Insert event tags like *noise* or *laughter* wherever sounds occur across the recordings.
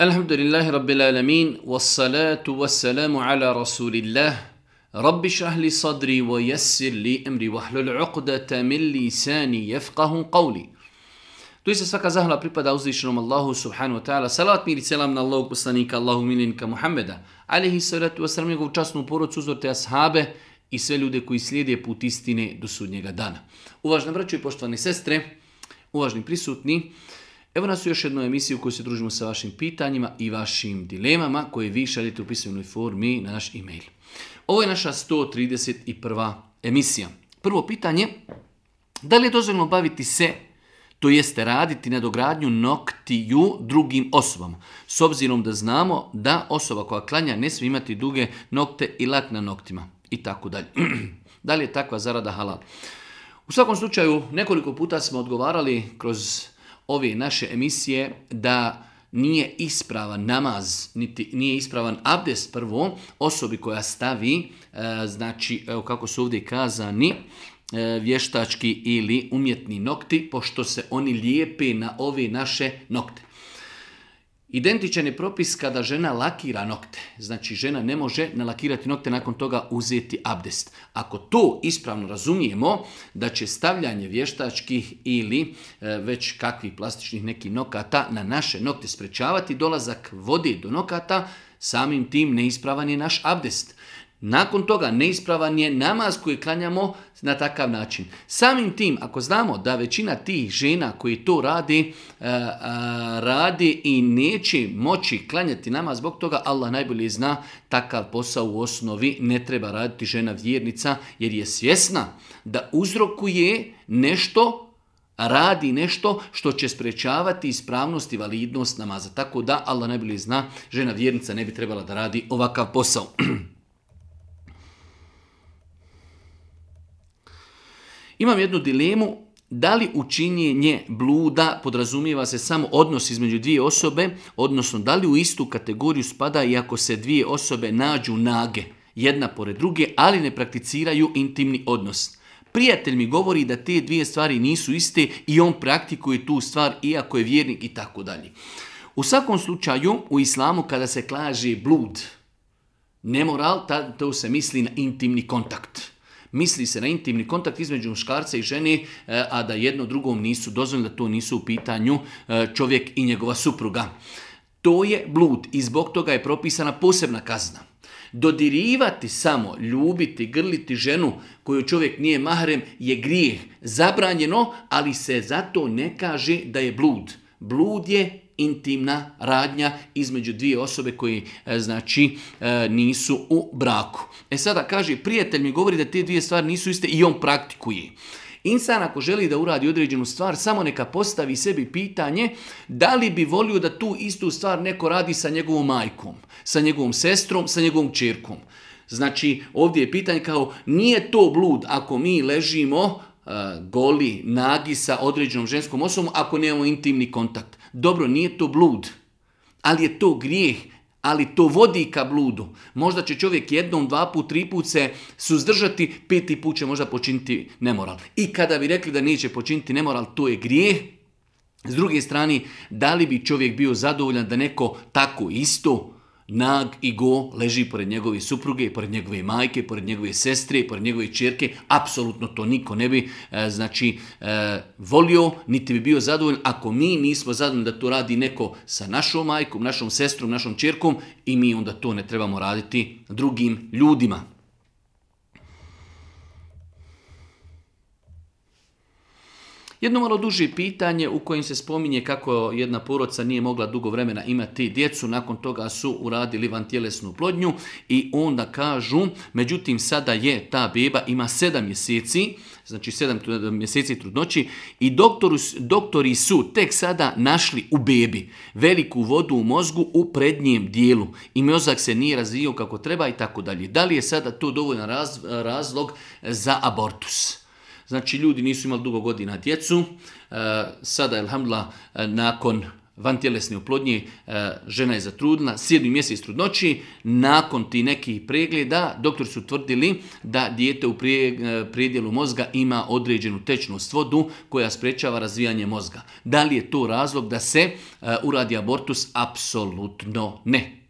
الحمد لله رب العالمين والصلاة والسلام على رسول الله رب اشرح لي صدري ويسر لي أمري واحلل عقدة من لساني يفقه قولي Tu se svaka zahvala pripada uzvišenom Allahu subhanahu wa ta'ala. Salavat mir i selam na Allahog poslanika, Allahu miljenika Muhammeda. Alihi salatu wa salam njegovu časnu porodcu uzorte ashabe i sve ljude koji slijede put istine do sudnjega dana. Uvažna braćo i poštovane sestre, uvažni prisutni, Evo nas u još jednu emisiju u kojoj se družimo sa vašim pitanjima i vašim dilemama koje vi šaljete u pisanoj formi na naš e-mail. Ovo je naša 131. emisija. Prvo pitanje, da li je dozvoljno baviti se, to jeste raditi na dogradnju noktiju drugim osobama, s obzirom da znamo da osoba koja klanja ne smije imati duge nokte i lak na noktima i tako dalje. *clears throat* Da li je takva zarada halal? U svakom slučaju, nekoliko puta smo odgovarali kroz ove naše emisije da nije ispravan namaz, niti nije ispravan abdest prvo osobi koja stavi, e, znači evo kako su ovdje kazani, e, vještački ili umjetni nokti, pošto se oni lijepe na ove naše nokte. Identičan je propis kada žena lakira nokte. Znači, žena ne može nalakirati nokte, nakon toga uzeti abdest. Ako to ispravno razumijemo, da će stavljanje vještačkih ili e, već kakvih plastičnih nekih nokata na naše nokte sprečavati dolazak vode do nokata, samim tim neispravan je naš abdest. Nakon toga neispravan je namaz koji klanjamo na takav način. Samim tim, ako znamo da većina tih žena koji to radi, eh, eh, radi i neće moći klanjati namaz, zbog toga Allah najbolje zna takav posao u osnovi ne treba raditi žena vjernica jer je svjesna da uzrokuje nešto radi nešto što će sprečavati ispravnost i validnost namaza. Tako da, Allah najbolje zna, žena vjernica ne bi trebala da radi ovakav posao. *clears throat* Imam jednu dilemu, da li učinjenje bluda podrazumijeva se samo odnos između dvije osobe, odnosno da li u istu kategoriju spada i ako se dvije osobe nađu nage, jedna pored druge, ali ne prakticiraju intimni odnos. Prijatelj mi govori da te dvije stvari nisu iste i on praktikuje tu stvar iako je vjernik i tako dalje. U svakom slučaju u islamu kada se kaže blud, nemoral, to se misli na intimni kontakt misli se na intimni kontakt između muškarca i žene, e, a da jedno drugom nisu dozvoljni, da to nisu u pitanju e, čovjek i njegova supruga. To je blud i zbog toga je propisana posebna kazna. Dodirivati samo, ljubiti, grliti ženu koju čovjek nije mahrem je grijeh. Zabranjeno, ali se zato ne kaže da je blud. Blud je intimna radnja između dvije osobe koji e, znači e, nisu u braku. E sada kaže, prijatelj mi govori da te dvije stvari nisu iste i on praktikuje. Insan ako želi da uradi određenu stvar, samo neka postavi sebi pitanje da li bi volio da tu istu stvar neko radi sa njegovom majkom, sa njegovom sestrom, sa njegovom čerkom. Znači, ovdje je pitanje kao, nije to blud ako mi ležimo e, goli, nagi sa određenom ženskom osobom ako nemamo intimni kontakt. Dobro, nije to blud, ali je to grijeh, ali to vodi ka bludu. Možda će čovjek jednom, dva put, tri put se suzdržati, peti put će možda počiniti nemoral. I kada bi rekli da neće počiniti nemoral, to je grijeh. S druge strane, da li bi čovjek bio zadovoljan da neko tako isto nag i go leži pored njegove supruge, pored njegove majke, pored njegove sestre, pored njegove čerke, apsolutno to niko ne bi e, znači e, volio, niti bi bio zadovoljan ako mi nismo zadovoljni da to radi neko sa našom majkom, našom sestrom, našom čerkom i mi onda to ne trebamo raditi drugim ljudima. Jedno malo duže pitanje u kojem se spominje kako jedna poroca nije mogla dugo vremena imati djecu, nakon toga su uradili tjelesnu plodnju i onda kažu, međutim sada je ta beba, ima sedam mjeseci, znači sedam mjeseci trudnoći i doktoru, doktori su tek sada našli u bebi veliku vodu u mozgu u prednjem dijelu i mozak se nije razvio kako treba i tako dalje. Da li je sada to dovoljan razlog za abortus? Znači ljudi nisu imali dugo godina djecu. E, sada, elhamdla, e, nakon vantjelesne oplodnje, e, žena je zatrudna, sedmi mjesec trudnoći, nakon ti nekih pregleda, doktori su tvrdili da dijete u predjelu mozga ima određenu tečnost vodu koja sprečava razvijanje mozga. Da li je to razlog da se uradi abortus? Apsolutno ne.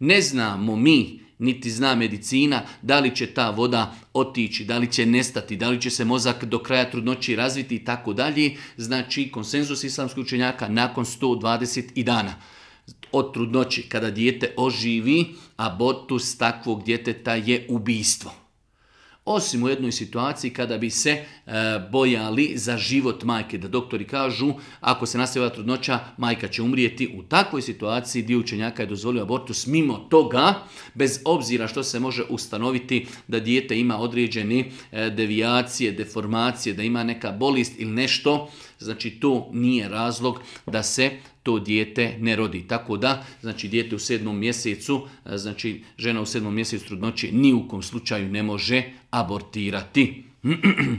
Ne znamo mi niti zna medicina da li će ta voda otići, da li će nestati, da li će se mozak do kraja trudnoći razviti i tako dalje. Znači, konsenzus islamskih učenjaka nakon 120 i dana od trudnoći kada dijete oživi, abortus takvog djeteta je ubijstvo osim u jednoj situaciji kada bi se e, bojali za život majke. Da doktori kažu, ako se nastavi trudnoća, majka će umrijeti. U takvoj situaciji dio učenjaka je dozvolio abortus mimo toga, bez obzira što se može ustanoviti da dijete ima određene e, devijacije, deformacije, da ima neka bolest ili nešto, znači to nije razlog da se to dijete ne rodi. Tako da, znači, dijete u sedmom mjesecu, e, znači, žena u sedmom mjesecu trudnoće ni u kom slučaju ne može abortirati. *clears throat*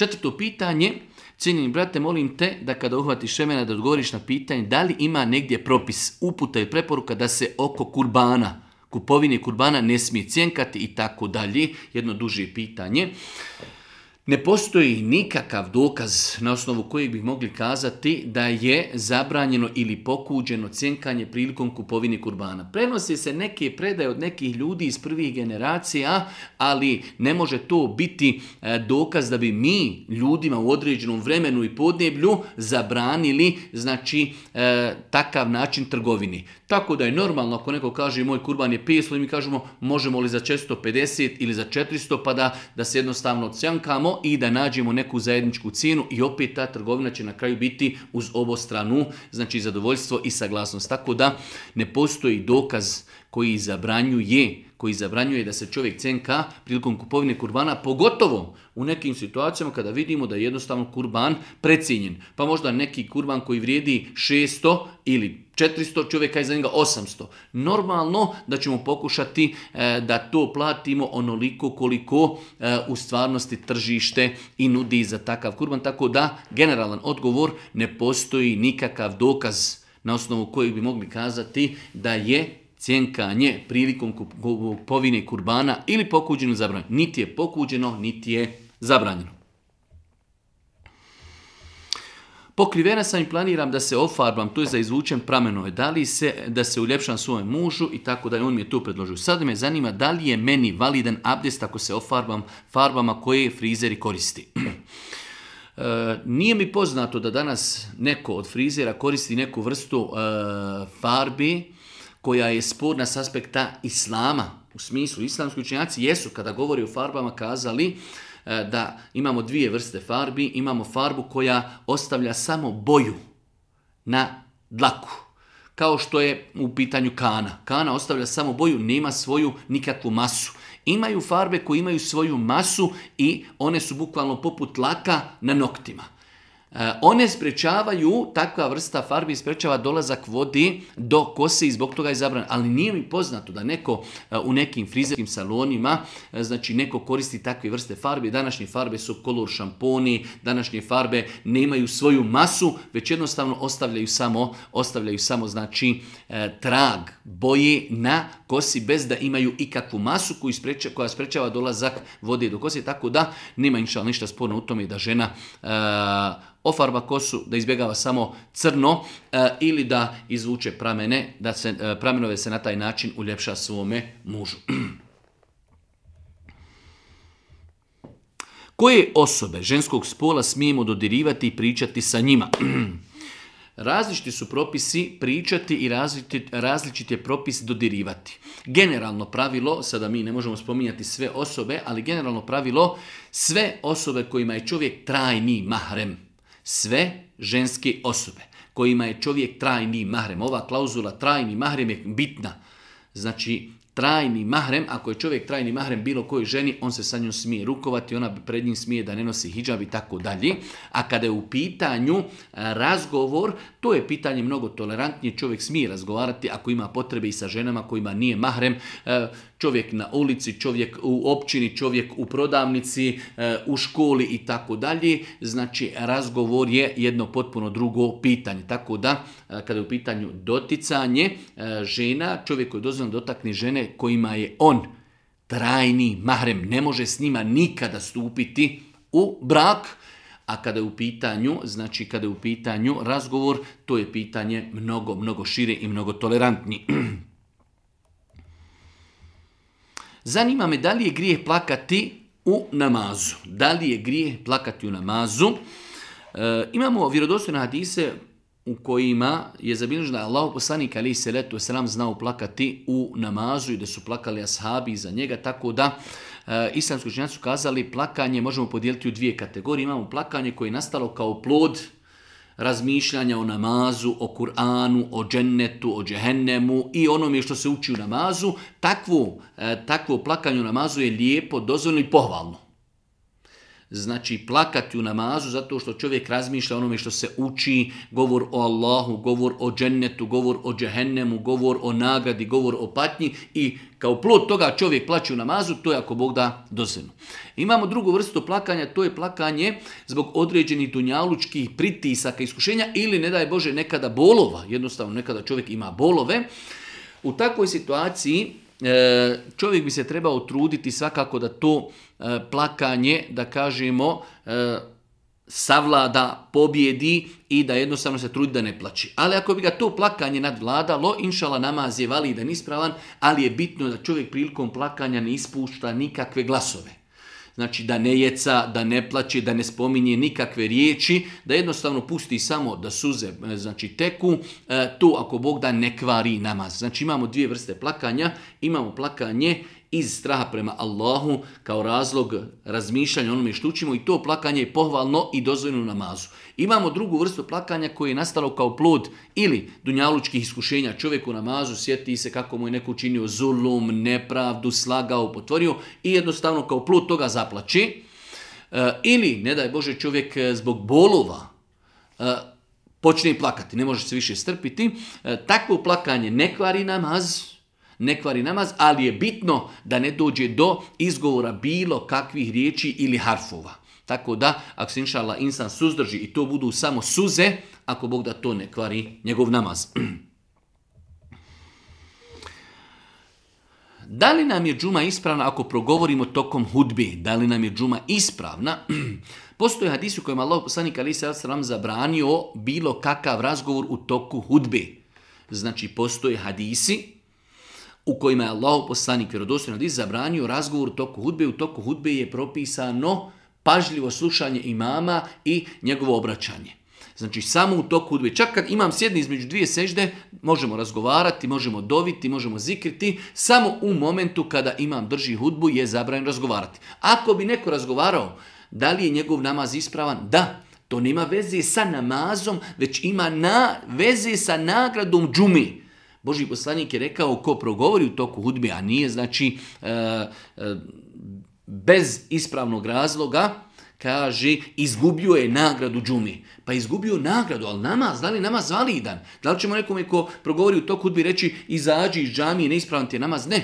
Četvrto pitanje, cijenjeni brate, molim te da kada uhvatiš šemena da odgovoriš na pitanje da li ima negdje propis, uputa i preporuka da se oko kurbana, kupovine kurbana ne smije cjenkati i tako dalje, jedno duže pitanje. Ne postoji nikakav dokaz na osnovu kojeg bi mogli kazati da je zabranjeno ili pokuđeno cjenkanje prilikom kupovine kurbana. Prenosi se neke predaje od nekih ljudi iz prvih generacija, ali ne može to biti e, dokaz da bi mi ljudima u određenom vremenu i podneblju zabranili znači e, takav način trgovini. Tako da je normalno ako neko kaže moj kurban je 500 i mi kažemo možemo li za 450 ili za 400 pa da, da se jednostavno cjankamo i da nađemo neku zajedničku cijenu i opet ta trgovina će na kraju biti uz stranu znači zadovoljstvo i saglasnost. Tako da ne postoji dokaz koji zabranjuje koji zabranjuje da se čovjek cenka prilikom kupovine kurbana, pogotovo u nekim situacijama kada vidimo da je jednostavno kurban precijenjen. Pa možda neki kurban koji vrijedi 600 ili 400 čovjeka je za njega 800. Normalno da ćemo pokušati e, da to platimo onoliko koliko e, u stvarnosti tržište i nudi za takav kurban. Tako da generalan odgovor ne postoji nikakav dokaz na osnovu kojeg bi mogli kazati da je cjenkanje prilikom kupovine kurbana ili pokuđeno zabranjeno. Niti je pokuđeno, niti je zabranjeno. Pokrivena sam i planiram da se ofarbam, to je za izvučen pramenove, da li se, da se uljepšam svojem mužu i tako da on mi je tu predložio. Sada me zanima da li je meni validan abdest ako se ofarbam farbama koje frizeri koristi. *clears throat* E, nije mi poznato da danas neko od frizera koristi neku vrstu e, farbi koja je sporna s aspekta islama. U smislu, islamski učenjaci jesu, kada govori o farbama, kazali e, da imamo dvije vrste farbi. Imamo farbu koja ostavlja samo boju na dlaku. Kao što je u pitanju kana. Kana ostavlja samo boju, nema svoju nikakvu masu. Imaju farbe koje imaju svoju masu i one su bukvalno poput laka na noktima. E, one sprečavaju, takva vrsta farbi sprečava dolazak vodi do kose i zbog toga je zabran. Ali nije mi poznato da neko e, u nekim frizerskim salonima, e, znači neko koristi takve vrste farbi. Današnje farbe su kolor šamponi, današnje farbe nemaju svoju masu, već jednostavno ostavljaju samo, ostavljaju samo znači trag boje na kosi bez da imaju ikakvu masu koju koja sprečava dolazak vode do kose. Tako da nema ništa, ništa sporno u tome da žena ofarba kosu da izbjegava samo crno e, ili da izvuče pramene, da se, e, pramenove se na taj način uljepša svome mužu. *clears throat* Koje osobe ženskog spola smijemo dodirivati i pričati sa njima? *clears throat* Različiti su propisi pričati i različiti je propis dodirivati. Generalno pravilo, sada mi ne možemo spominjati sve osobe, ali generalno pravilo sve osobe kojima je čovjek trajni mahrem sve ženske osobe kojima je čovjek trajni mahrem. Ova klauzula trajni mahrem je bitna. Znači, trajni mahrem, ako je čovjek trajni mahrem bilo kojoj ženi, on se sa njom smije rukovati, ona pred njim smije da ne nosi hijab i tako dalje. A kada je u pitanju e, razgovor, to je pitanje mnogo tolerantnije. Čovjek smije razgovarati ako ima potrebe i sa ženama kojima nije mahrem. E, čovjek na ulici, čovjek u općini, čovjek u prodavnici, e, u školi i tako dalje. Znači razgovor je jedno potpuno drugo pitanje. Tako da e, kada je u pitanju doticanje e, žena, čovjek koji je dozvan dotakni žene kojima je on trajni mahrem, ne može s njima nikada stupiti u brak, a kada je u pitanju, znači kada je u pitanju razgovor, to je pitanje mnogo, mnogo šire i mnogo tolerantnije. *clears throat* Zanima me da li je grijeh plakati u namazu. Da li je grijeh plakati u namazu? E, imamo vjerodostojne hadise u kojima je zabilježeno da Allah poslanik ali se letu sram znao plakati u namazu i da su plakali ashabi za njega, tako da e, islamski učenjaci su kazali plakanje možemo podijeliti u dvije kategorije. Imamo plakanje koje je nastalo kao plod razmišljanja o namazu, o Kur'anu, o džennetu, o džehennemu i onome što se uči u namazu, takvo, e, takvo plakanje u namazu je lijepo, dozvoljno i pohvalno znači plakati u namazu zato što čovjek razmišlja onome što se uči, govor o Allahu, govor o džennetu, govor o džehennemu, govor o nagradi, govor o patnji i kao plod toga čovjek plaće u namazu, to je ako Bog da dozirno. Imamo drugu vrstu plakanja, to je plakanje zbog određenih dunjalučkih pritisaka, iskušenja ili ne daj Bože nekada bolova, jednostavno nekada čovjek ima bolove. U takvoj situaciji e, čovjek bi se trebao truditi svakako da to E, plakanje, da kažemo, e, savlada, pobjedi i da jednostavno se trudi da ne plaći. Ali ako bi ga to plakanje nadvladalo, inšala namaz je validan ispravan, ali je bitno da čovjek prilikom plakanja ne ispušta nikakve glasove. Znači da ne jeca, da ne plaće, da ne spominje nikakve riječi, da jednostavno pusti samo da suze e, znači, teku, to ako Bog da ne kvari namaz. Znači imamo dvije vrste plakanja, imamo plakanje iz straha prema Allahu kao razlog razmišljanja onome što učimo i to plakanje je pohvalno i dozvoljeno namazu. Imamo drugu vrstu plakanja koje je nastalo kao plod ili dunjalučkih iskušenja čovjeku namazu, sjeti se kako mu je neko učinio zulum, nepravdu, slagao, potvorio i jednostavno kao plod toga zaplači. E, ili, ne daj Bože, čovjek e, zbog bolova e, počne plakati, ne može se više strpiti. takvo plakanje ne kvari namazu, ne kvari namaz, ali je bitno da ne dođe do izgovora bilo kakvih riječi ili harfova. Tako da, ako se inšala insan suzdrži i to budu samo suze, ako Bog da to ne kvari njegov namaz. *clears throat* Da li nam je džuma ispravna ako progovorimo tokom hudbi? Da li nam je džuma ispravna? *clears throat* Postoje hadisi kojima Allah poslanik ali zabranio bilo kakav razgovor u toku hudbi. Znači, postoje hadisi u kojima je Allah poslanik vjerodostojno hadis zabranio razgovor u toku hudbe. U toku hudbe je propisano pažljivo slušanje imama i njegovo obraćanje. Znači samo u toku hudbe. Čak kad imam sjedni između dvije sežde, možemo razgovarati, možemo doviti, možemo zikriti. Samo u momentu kada imam drži hudbu je zabranjen razgovarati. Ako bi neko razgovarao, da li je njegov namaz ispravan? Da. To nema veze sa namazom, već ima na, veze sa nagradom džumi. Boži poslanik je rekao ko progovori u toku hudbe, a nije znači e, e, bez ispravnog razloga, kaže, izgubio je nagradu džumi. Pa izgubio nagradu, ali namaz, da li namaz validan? Da li ćemo nekome ko progovori u toku hudbi reći izađi iz džamije, neispravan ti je namaz? Ne,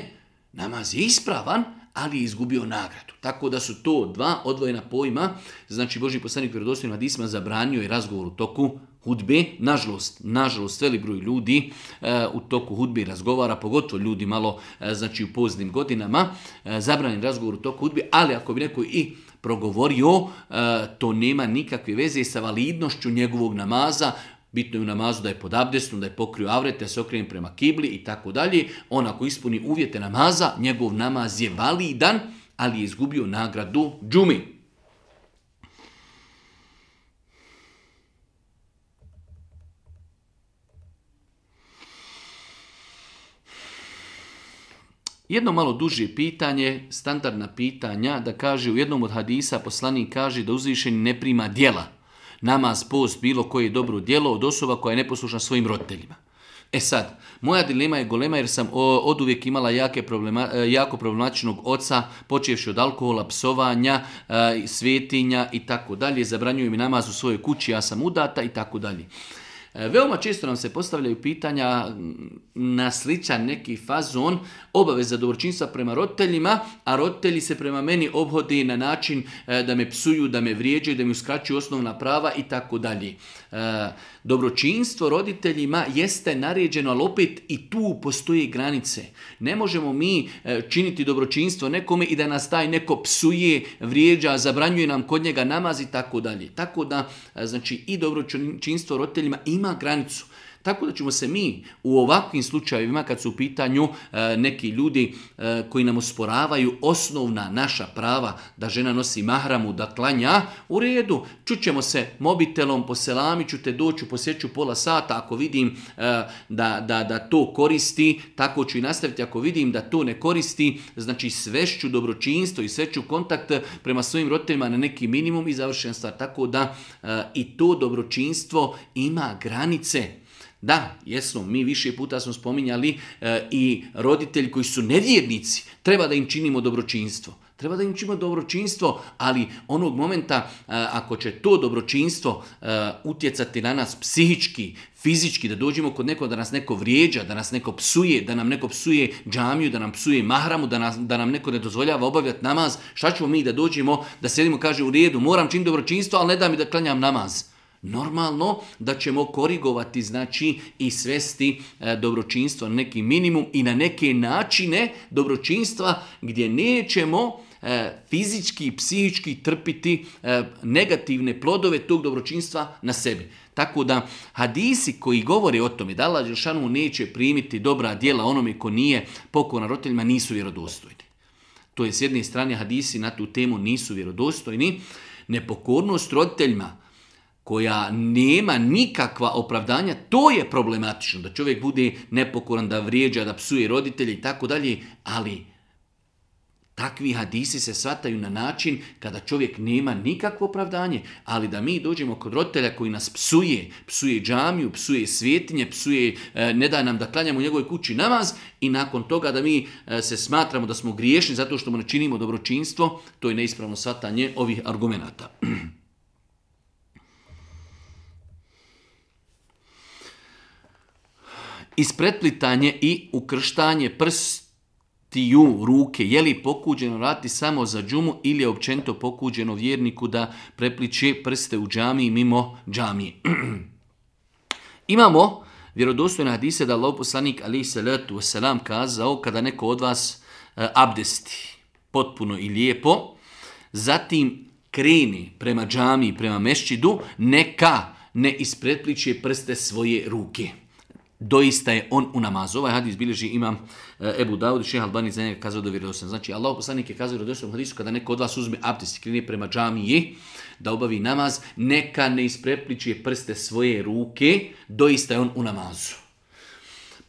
namaz je ispravan, ali je izgubio nagradu. Tako da su to dva odvojena pojma, znači Boži poslanik vjerodostojnim hadisma zabranio je razgovor u toku hudbe, nažalost, nažalost veli broj ljudi e, u toku hudbe razgovara, pogotovo ljudi malo e, znači u poznim godinama, e, zabranjen razgovor u toku hudbe, ali ako bi neko i progovorio, e, to nema nikakve veze sa validnošću njegovog namaza, bitno je u namazu da je pod abdestom, da je pokrio avrete da se okrene prema kibli i tako dalje. On ako ispuni uvjete namaza, njegov namaz je validan, ali je izgubio nagradu džumi. Jedno malo duže pitanje, standardna pitanja, da kaže u jednom od hadisa poslanik kaže da uzvišeni ne prima dijela. Namaz, post, bilo koje je dobro djelo od osoba koja je neposlušna svojim roditeljima. E sad, moja dilema je golema jer sam od uvijek imala jake problema, e, jako problematičnog oca, počevši od alkohola, psovanja, e, svetinja i tako dalje. Zabranjuju mi namaz u svojoj kući, ja sam udata i tako dalje. E, veoma često nam se postavljaju pitanja na sličan neki fazon obaveza dobročinstva prema roditeljima, a roditelji se prema meni obhodi na način e, da me psuju, da me vrijeđaju, da mi uskraćuju osnovna prava i tako dalje. E, dobročinstvo roditeljima jeste naređeno, ali opet i tu postoje granice. Ne možemo mi činiti dobročinstvo nekome i da nas taj neko psuje, vrijeđa, zabranjuje nam kod njega namaz i tako dalje. Tako da, znači, i dobročinstvo roditeljima ima ima Tako da ćemo se mi u ovakvim slučajevima kad su u pitanju e, neki ljudi e, koji nam osporavaju osnovna naša prava da žena nosi mahramu, da klanja, u redu, čućemo se mobitelom, ću te doću, posjeću pola sata ako vidim e, da, da, da to koristi, tako ću i nastaviti ako vidim da to ne koristi, znači svešću dobročinstvo i sveću kontakt prema svojim roditeljima na neki minimum i završen stvar. Tako da i to dobročinstvo ima granice. Da, jesmo, mi više puta smo spominjali e, i roditelji koji su nevjernici, treba da im činimo dobročinstvo. Treba da im činimo dobročinstvo, ali onog momenta e, ako će to dobročinstvo e, utjecati na nas psihički, fizički, da dođemo kod nekoga, da nas neko vrijeđa, da nas neko psuje, da nam neko psuje džamiju, da nam psuje mahramu, da, nas, da nam neko ne dozvoljava obavljati namaz, šta ćemo mi da dođemo, da sedimo kaže u redu, moram činiti dobročinstvo, ali ne da mi da klanjam namaz. Normalno da ćemo korigovati znači i svesti e, dobročinstvo na neki minimum i na neke načine dobročinstva gdje nećemo e, fizički i psihički trpiti e, negativne plodove tog dobročinstva na sebi. Tako da hadisi koji govore o tome da Allah neće primiti dobra djela onome ko nije pokoran roditeljima nisu vjerodostojni. To je s jedne strane hadisi na tu temu nisu vjerodostojni. Nepokornost roditeljima koja nema nikakva opravdanja, to je problematično. Da čovjek bude nepokoran, da vrijeđa, da psuje roditelje i tako dalje, ali takvi hadisi se svataju na način kada čovjek nema nikakvo opravdanje, ali da mi dođemo kod roditelja koji nas psuje, psuje džamiju, psuje svjetinje, psuje, e, ne da nam da klanjamo u njegovoj kući namaz i nakon toga da mi e, se smatramo da smo griješni zato što mu ne činimo dobročinstvo, to je neispravno shvatanje ovih argumenata. *clears throat* Ispretplitanje i ukrštanje prstiju ruke, je li pokuđeno rati samo za džumu ili je općenito pokuđeno vjerniku da prepliče prste u džamiji mimo džamije. *clears throat* Imamo vjerodostojne hadise da Allah poslanik ali letu wasalam kazao kada neko od vas e, abdesti potpuno i lijepo, zatim kreni prema džami, prema mešćidu, neka ne ispretpliče prste svoje ruke doista je on u namazu. Ovaj hadis bilježi imam eh, Ebu Dawud, šeha Albani za njega kazao da vjerodostojan. Znači, Allah poslanik je kazao u hadisu kada neko od vas uzme abdest i krene prema džamiji da obavi namaz, neka ne isprepličuje prste svoje ruke, doista je on u namazu.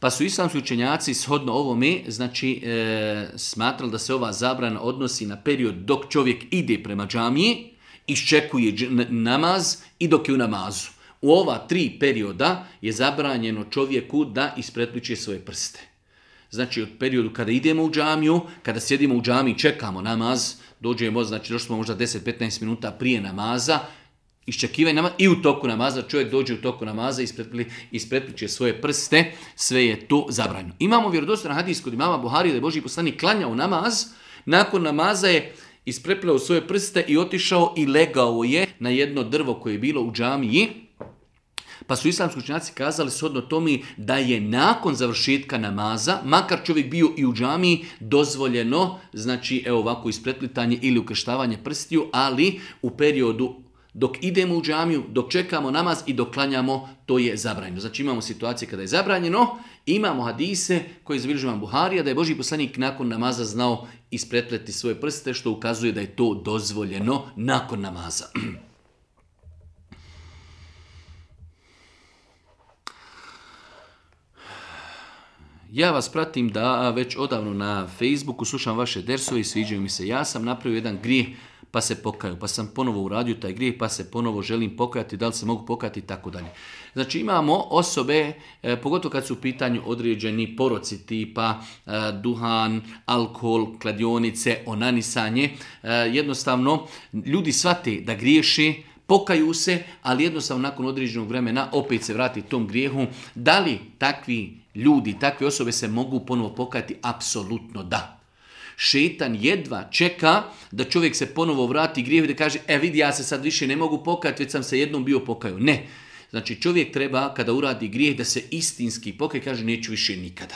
Pa su islamski učenjaci shodno ovome, znači, e, smatrali da se ova zabrana odnosi na period dok čovjek ide prema džamiji, iščekuje namaz i dok je u namazu u ova tri perioda je zabranjeno čovjeku da ispretliče svoje prste. Znači od periodu kada idemo u džamiju, kada sjedimo u džamiji čekamo namaz, dođemo, znači došli smo možda 10-15 minuta prije namaza, iščekivaj namaz i u toku namaza, čovjek dođe u toku namaza i ispretliče svoje prste, sve je to zabranjeno. Imamo vjerodostan hadis kod imama Buhari da je Boži poslani klanjao namaz, nakon namaza je isprepleo svoje prste i otišao i legao je na jedno drvo koje je bilo u džamiji, pa su islamski učenjaci kazali shodno tome da je nakon završetka namaza, makar čovjek bio i u džamiji, dozvoljeno, znači evo ovako ispretplitanje ili ukrštavanje prstiju, ali u periodu dok idemo u džamiju, dok čekamo namaz i dok to je zabranjeno. Znači imamo situacije kada je zabranjeno, imamo hadise koje izbilježuje vam Buharija, da je Boži poslanik nakon namaza znao isprepleti svoje prste, što ukazuje da je to dozvoljeno nakon namaza. *clears throat* Ja vas pratim da već odavno na Facebooku slušam vaše dersove i sviđaju mi se. Ja sam napravio jedan grijeh pa se pokaju, pa sam ponovo uradio taj grijeh, pa se ponovo želim pokajati, da li se mogu pokajati i tako dalje. Znači imamo osobe, e, pogotovo kad su u pitanju određeni poroci tipa e, duhan, alkohol, kladionice, onanisanje, e, jednostavno ljudi shvate da griješi, pokaju se, ali jednostavno nakon određenog vremena opet se vrati tom grijehu. Da li takvi ljudi, takve osobe se mogu ponovo pokajati? Apsolutno da. Šetan jedva čeka da čovjek se ponovo vrati grijehu i da kaže, e vidi, ja se sad više ne mogu pokajati, već sam se jednom bio pokaju. Ne. Znači čovjek treba kada uradi grijeh da se istinski pokaj kaže neću više nikada.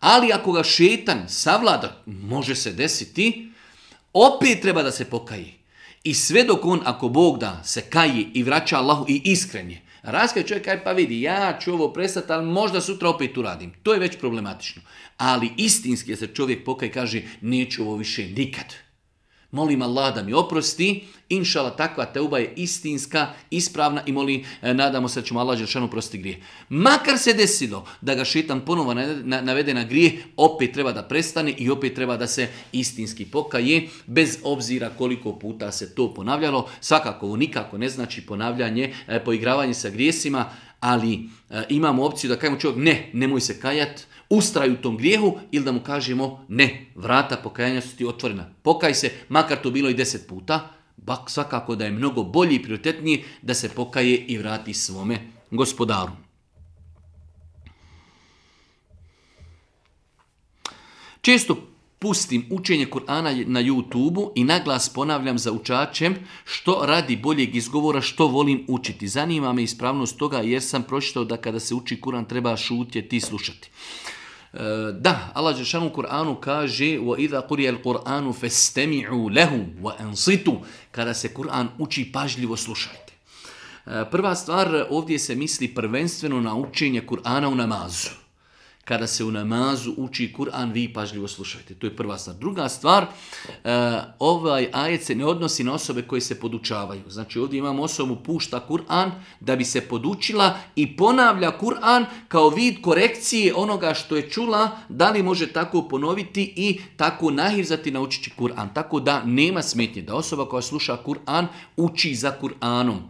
Ali ako ga šetan savlada, može se desiti, opet treba da se pokaji. I sve dok on, ako Bog da, se kaji i vraća Allahu i iskren je. Raskaj čovjek kaj pa vidi, ja ću ovo prestati, ali možda sutra opet uradim. To je već problematično. Ali istinski je se čovjek pokaj kaže, neću ovo više nikad. Molim Allah da mi oprosti, inšala takva teuba je istinska, ispravna i molim, e, nadamo se da ćemo Allah Želšanu prosti grije. Makar se desilo da ga šetan ponovo navede na opet treba da prestane i opet treba da se istinski pokaje, bez obzira koliko puta se to ponavljalo. Svakako, ovo nikako ne znači ponavljanje, e, poigravanje sa grijesima, ali e, imamo opciju da kažemo čovjek ne, nemoj se kajat, ustraj u tom grijehu ili da mu kažemo ne, vrata pokajanja su ti otvorena. Pokaj se, makar to bilo i deset puta, bak svakako da je mnogo bolji i prioritetniji da se pokaje i vrati svome gospodaru. Često pustim učenje Kur'ana na YouTubeu i naglas ponavljam za učačem što radi boljeg izgovora, što volim učiti. Zanima me ispravnost toga jer sam pročitao da kada se uči Kur'an treba šutjeti i slušati. E, da, Allah Žešan u Kur'anu kaže وَإِذَا قُرِيَ الْقُرْآنُ فَاسْتَمِعُوا لَهُ وَأَنْصِتُوا Kada se Kur'an uči, pažljivo slušajte. E, prva stvar, ovdje se misli prvenstveno na učenje Kur'ana u namazu kada se u namazu uči Kur'an, vi pažljivo slušajte. To je prva stvar. Druga stvar, e, ovaj ajet se ne odnosi na osobe koje se podučavaju. Znači ovdje imamo osobu pušta Kur'an da bi se podučila i ponavlja Kur'an kao vid korekcije onoga što je čula, da li može tako ponoviti i tako nahirzati naučići Kur'an. Tako da nema smetnje da osoba koja sluša Kur'an uči za Kur'anom.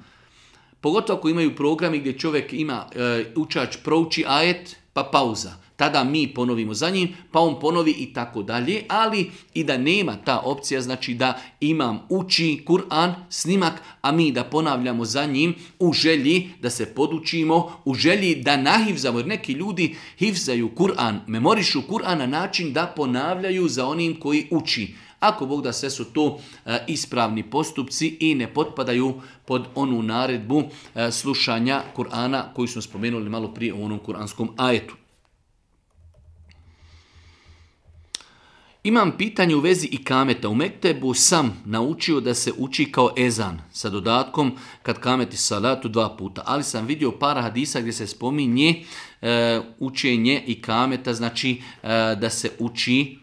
Pogotovo ako imaju programi gdje čovjek ima e, učač prouči ajet pa pauza tada mi ponovimo za njim, pa on ponovi i tako dalje, ali i da nema ta opcija, znači da imam uči Kur'an, snimak, a mi da ponavljamo za njim u želji da se podučimo, u želji da nahivzamo, jer neki ljudi hivzaju Kur'an, memorišu Kur'an na način da ponavljaju za onim koji uči. Ako Bog da sve su to e, ispravni postupci i ne potpadaju pod onu naredbu e, slušanja Kur'ana koju smo spomenuli malo prije u onom kuranskom ajetu. Imam pitanje u vezi i kameta. U Mektebu sam naučio da se uči kao ezan sa dodatkom kad kameti salatu dva puta. Ali sam vidio par hadisa gdje se spominje e, učenje i kameta, znači e, da se uči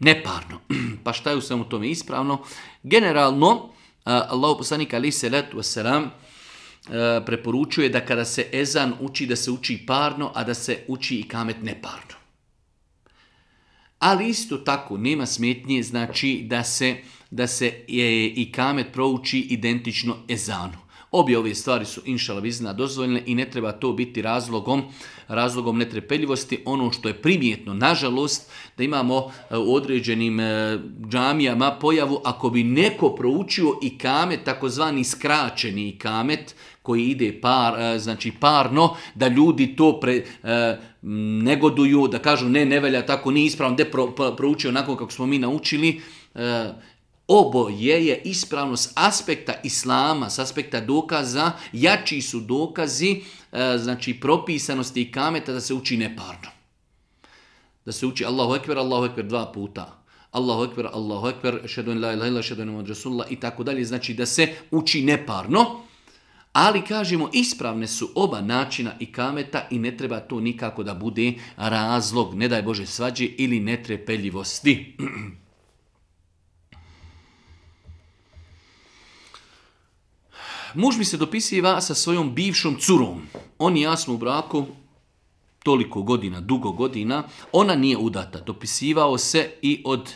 neparno. *clears throat* pa šta je u svemu tome ispravno? Generalno, e, Allah poslanik ali salatu preporučuje da kada se ezan uči, da se uči parno, a da se uči i kamet neparno. Ali isto tako nema smetnje znači da se, da se e, i kamet prouči identično ezanu. Obje ove stvari su inšala vizna dozvoljene i ne treba to biti razlogom, razlogom netrepeljivosti. Ono što je primjetno, nažalost, da imamo e, u određenim e, džamijama pojavu ako bi neko proučio i kamet, takozvani skraćeni kamet, koji ide par, e, znači parno, da ljudi to e, negoduju, da kažu ne, ne velja tako, nije ispravno, da pro, pa, onako kako smo mi naučili. E, oboje je ispravno s aspekta islama, s aspekta dokaza, jači su dokazi, znači propisanosti i kameta da se uči neparno. Da se uči Allahu ekber, Allahu ekber dva puta. Allahu ekber, Allahu ekber, šedun la ilaha šedun i tako dalje. Znači da se uči neparno. Ali kažemo ispravne su oba načina i kameta i ne treba to nikako da bude razlog, ne daj Bože svađe ili netrepeljivosti. *clears throat* Muž mi se dopisiva sa svojom bivšom curom. On i ja smo u braku toliko godina, dugo godina. Ona nije udata. Dopisivao se i od...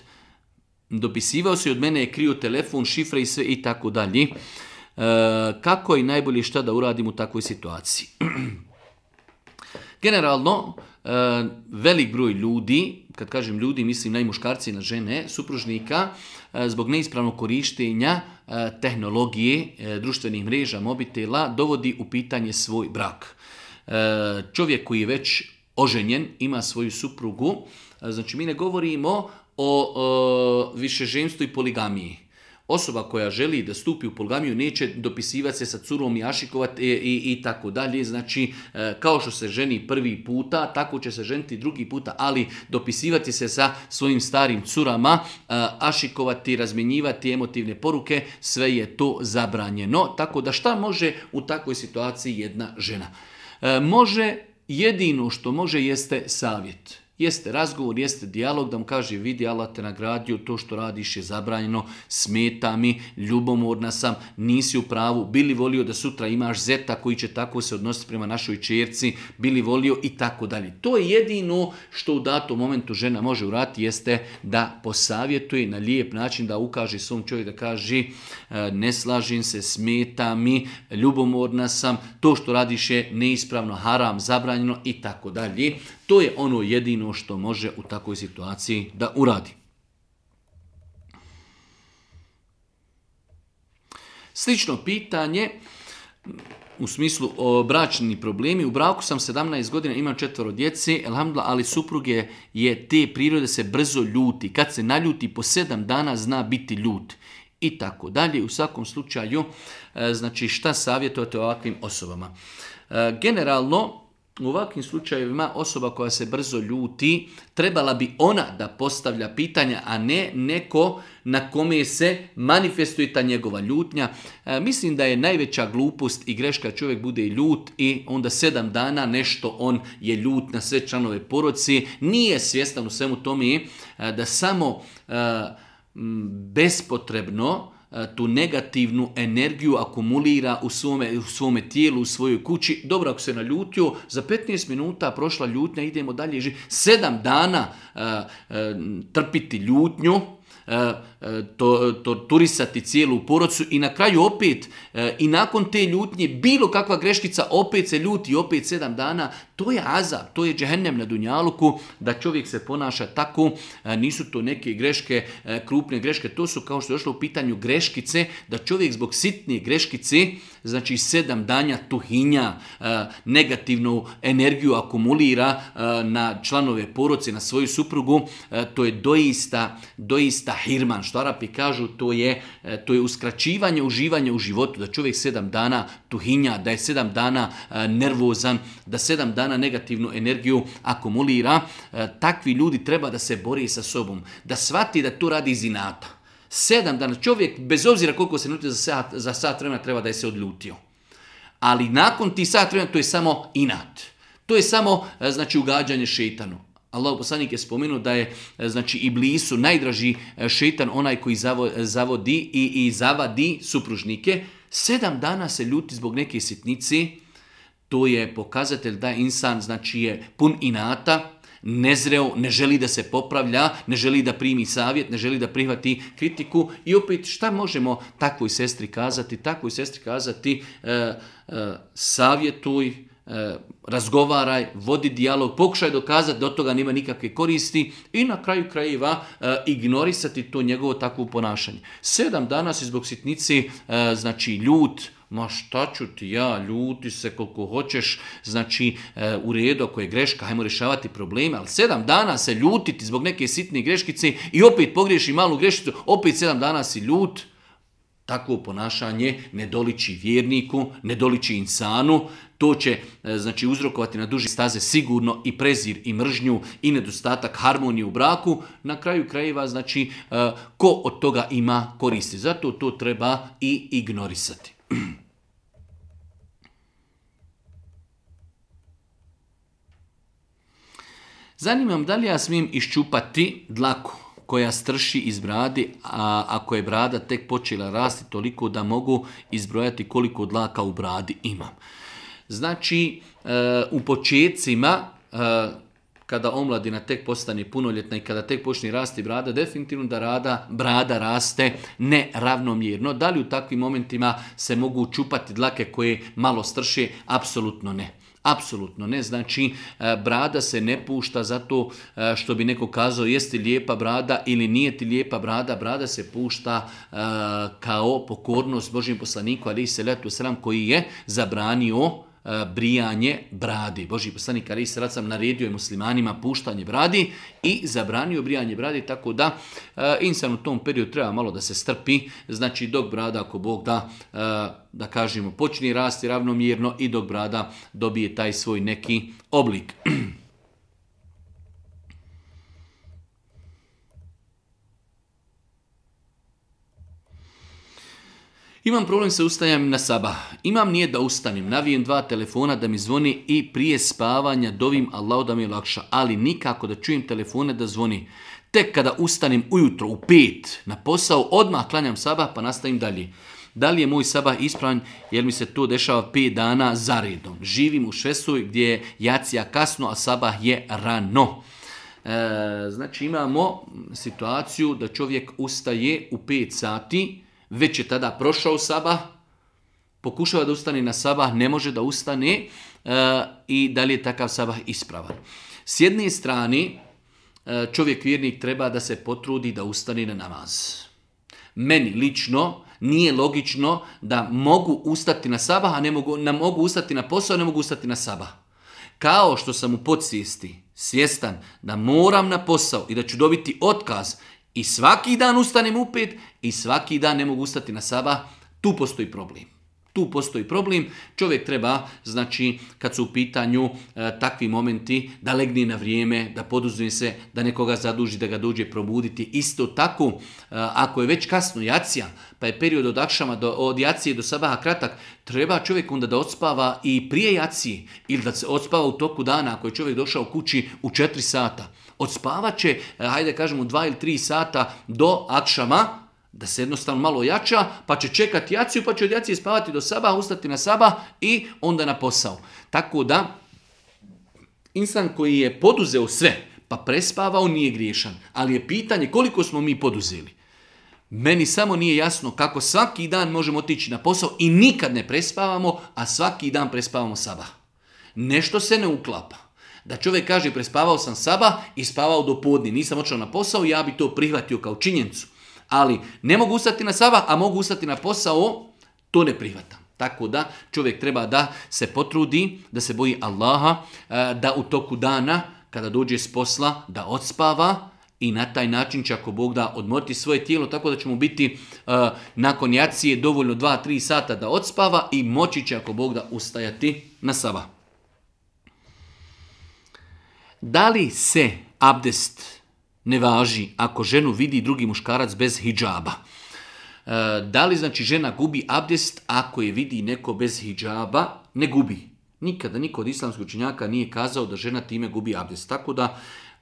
Dopisivao se i od mene je krio telefon, šifre i sve i tako dalje. E, kako i najbolje šta da uradim u takvoj situaciji. *clears throat* Generalno, e, velik broj ljudi, kad kažem ljudi, mislim na i i na žene, supružnika, e, zbog neispravnog korištenja tehnologije, društvenih mreža, mobitela, dovodi u pitanje svoj brak. Čovjek koji je već oženjen, ima svoju suprugu, znači mi ne govorimo o, o višeženstvu i poligamiji. Osoba koja želi da stupi u polgamiju neće dopisivati se sa curom i ašikovati e, i, i, tako dalje. Znači, e, kao što se ženi prvi puta, tako će se ženiti drugi puta, ali dopisivati se sa svojim starim curama, e, ašikovati, razmjenjivati emotivne poruke, sve je to zabranjeno. Tako da šta može u takvoj situaciji jedna žena? Može, jedino što može jeste savjet. Jeste razgovor, jeste dijalog da mu kaže vidi Allah te nagradio, to što radiš je zabranjeno, smeta mi, ljubomorna sam, nisi u pravu, bili volio da sutra imaš zeta koji će tako se odnositi prema našoj čerci, bili volio i tako dalje. To je jedino što u datom momentu žena može urati jeste da posavjetuje na lijep način, da ukaže svom čovjeku da kaže e, ne slažim se, smeta mi, ljubomorna sam, to što radiš je neispravno, haram, zabranjeno i tako dalje. To je ono jedino što može u takvoj situaciji da uradi. Slično pitanje, u smislu o, bračni problemi. U braku sam 17 godina, imam četvoro djeci, elhamdla, ali suprug je te prirode se brzo ljuti. Kad se naljuti, po sedam dana zna biti ljut. I tako dalje. U svakom slučaju, e, znači šta savjetujete ovakvim osobama? E, generalno, u ovakvim slučajevima osoba koja se brzo ljuti, trebala bi ona da postavlja pitanja, a ne neko na kome se manifestuje ta njegova ljutnja. E, mislim da je najveća glupost i greška čovjek bude ljut i onda sedam dana nešto on je ljut na sve članove poroci. Nije svjestan u svemu tome e, da samo e, bespotrebno E, tu negativnu energiju akumulira u svome, u svome tijelu, u svojoj kući. Dobro, ako se naljutio, za 15 minuta prošla ljutnja, idemo dalje. Sedam dana e, e, trpiti ljutnju, E, to, to turisati cijelu porodcu i na kraju opet e, i nakon te ljutnje bilo kakva greškica opet se ljuti opet sedam dana to je azab, to je džehennem na dunjaluku da čovjek se ponaša tako e, nisu to neke greške krupne greške, to su kao što je došlo u pitanju greškice, da čovjek zbog sitnije greškice, znači sedam danja tuhinja, negativnu energiju akumulira na članove porodce, na svoju suprugu to je doista, doista hirman Štarapi kažu, to je, e, to je uskraćivanje uživanja u životu, da čovjek sedam dana tuhinja, da je sedam dana e, nervozan, da sedam dana negativnu energiju akumulira. E, takvi ljudi treba da se bori sa sobom, da shvati da to radi iz inata. Sedam dana, čovjek bez obzira koliko se nutio za sat, za sat vremena treba da je se odljutio. Ali nakon ti sat vremena to je samo inat. To je samo znači ugađanje šeitanu. Allah poslanik je spomenuo da je e, znači blisu najdraži e, šetan onaj koji e, zavodi i, i zavadi supružnike. Sedam dana se ljuti zbog neke sitnici. To je pokazatelj da insan znači je pun inata, nezreo, ne želi da se popravlja, ne želi da primi savjet, ne želi da prihvati kritiku i opet šta možemo takvoj sestri kazati? Takvoj sestri kazati e, savjetuj, E, razgovaraj, vodi dijalog, pokušaj dokazati da od toga nema nikakve koristi i na kraju krajeva e, ignorisati to njegovo takvo ponašanje. Sedam dana si zbog sitnici, e, znači ljut, ma šta ću ti ja, ljuti se koliko hoćeš, znači u redu ako je greška, hajmo rješavati probleme, ali sedam dana se ljutiti zbog neke sitne greškice i opet pogriješi malu grešicu, opet sedam dana si ljut, takvo ponašanje ne doliči vjerniku, ne doliči insanu, to će e, znači uzrokovati na duži staze sigurno i prezir i mržnju i nedostatak harmonije u braku, na kraju krajeva znači e, ko od toga ima koristi. Zato to treba i ignorisati. Zanimam da li ja smijem iščupati dlaku koja strši iz bradi, a ako je brada tek počela rasti toliko da mogu izbrojati koliko dlaka u bradi imam. Znači, e, u početcima, e, kada omladina tek postane punoljetna i kada tek počne rasti brada, definitivno da rada, brada raste neravnomjerno. Da li u takvim momentima se mogu čupati dlake koje malo strše? Apsolutno ne. Apsolutno ne, znači e, brada se ne pušta zato e, što bi neko kazao jesti lijepa brada ili nije ti lijepa brada, brada se pušta e, kao pokornost Božim poslaniku ali se letu sram koji je zabranio E, brijanje bradi. Boži poslanik Ali sracam sam naredio je muslimanima puštanje bradi i zabranio brijanje bradi, tako da e, insan u tom periodu treba malo da se strpi, znači dok brada, ako Bog da, e, da kažemo, počne rasti ravnomjerno i dok brada dobije taj svoj neki oblik. *clears throat* Imam problem se ustajam na saba. Imam nije da ustanem. Navijem dva telefona da mi zvoni i prije spavanja dovim Allah da mi je lakša. Ali nikako da čujem telefone da zvoni. Tek kada ustanem ujutro u pet na posao, odmah klanjam saba pa nastavim dalje. Da li je moj sabah ispravan jer mi se to dešava pet dana za redom. Živim u Švesu gdje je jacija kasno, a sabah je rano. E, znači imamo situaciju da čovjek ustaje u 5 sati, već je tada prošao sabah, pokušava da ustane na sabah, ne može da ustane e, i da li je takav sabah ispravan. S jedne strane, e, čovjek vjernik treba da se potrudi da ustane na namaz. Meni lično nije logično da mogu ustati na sabah, a ne mogu, ne mogu ustati na posao, a ne mogu ustati na sabah. Kao što sam u podsvijesti svjestan da moram na posao i da ću dobiti otkaz, i svaki dan ustanem u pet i svaki dan ne mogu ustati na saba, Tu postoji problem. Tu postoji problem. Čovjek treba, znači, kad su u pitanju e, takvi momenti, da legni na vrijeme, da poduzme se, da nekoga zaduži, da ga dođe probuditi. Isto tako, e, ako je već kasno jacija, pa je period od akšama do, od jacije do sabaha kratak, treba čovjek onda da odspava i prije jacije ili da se odspava u toku dana ako je čovjek došao kući u četiri sata odspavat će, e, hajde kažemo, dva ili tri sata do akšama, da se jednostavno malo jača, pa će čekati jaciju, pa će od jacije spavati do saba, ustati na saba i onda na posao. Tako da, insan koji je poduzeo sve, pa prespavao, nije griješan. Ali je pitanje koliko smo mi poduzeli. Meni samo nije jasno kako svaki dan možemo otići na posao i nikad ne prespavamo, a svaki dan prespavamo saba. Nešto se ne uklapa da čovjek kaže prespavao sam saba i spavao do podni, nisam otišao na posao, ja bi to prihvatio kao činjenicu. Ali ne mogu ustati na saba, a mogu ustati na posao, to ne prihvatam. Tako da čovjek treba da se potrudi, da se boji Allaha, e, da u toku dana kada dođe s posla da odspava i na taj način će ako Bog da odmoriti svoje tijelo tako da će mu biti e, nakon jacije dovoljno 2-3 sata da odspava i moći će ako Bog da ustajati na saba. Da li se abdest ne važi ako ženu vidi drugi muškarac bez hijjaba? E, da li znači žena gubi abdest ako je vidi neko bez hijjaba? Ne gubi. Nikada niko od islamskih činjaka nije kazao da žena time gubi abdest. Tako da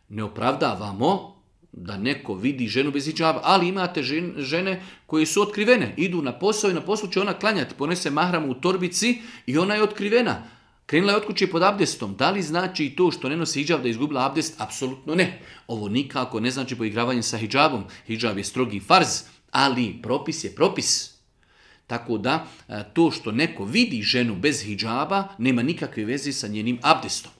ne opravdavamo da neko vidi ženu bez hijjaba, ali imate žene koje su otkrivene. Idu na posao i na poslu će ona klanjati, ponese mahramu u torbici i ona je otkrivena. Krenula je od kuće pod abdestom. Da li znači i to što ne nosi hijab da je izgubila abdest? Apsolutno ne. Ovo nikako ne znači poigravanje sa hijabom. Hijab je strogi farz, ali propis je propis. Tako da e, to što neko vidi ženu bez hijaba nema nikakve veze sa njenim abdestom.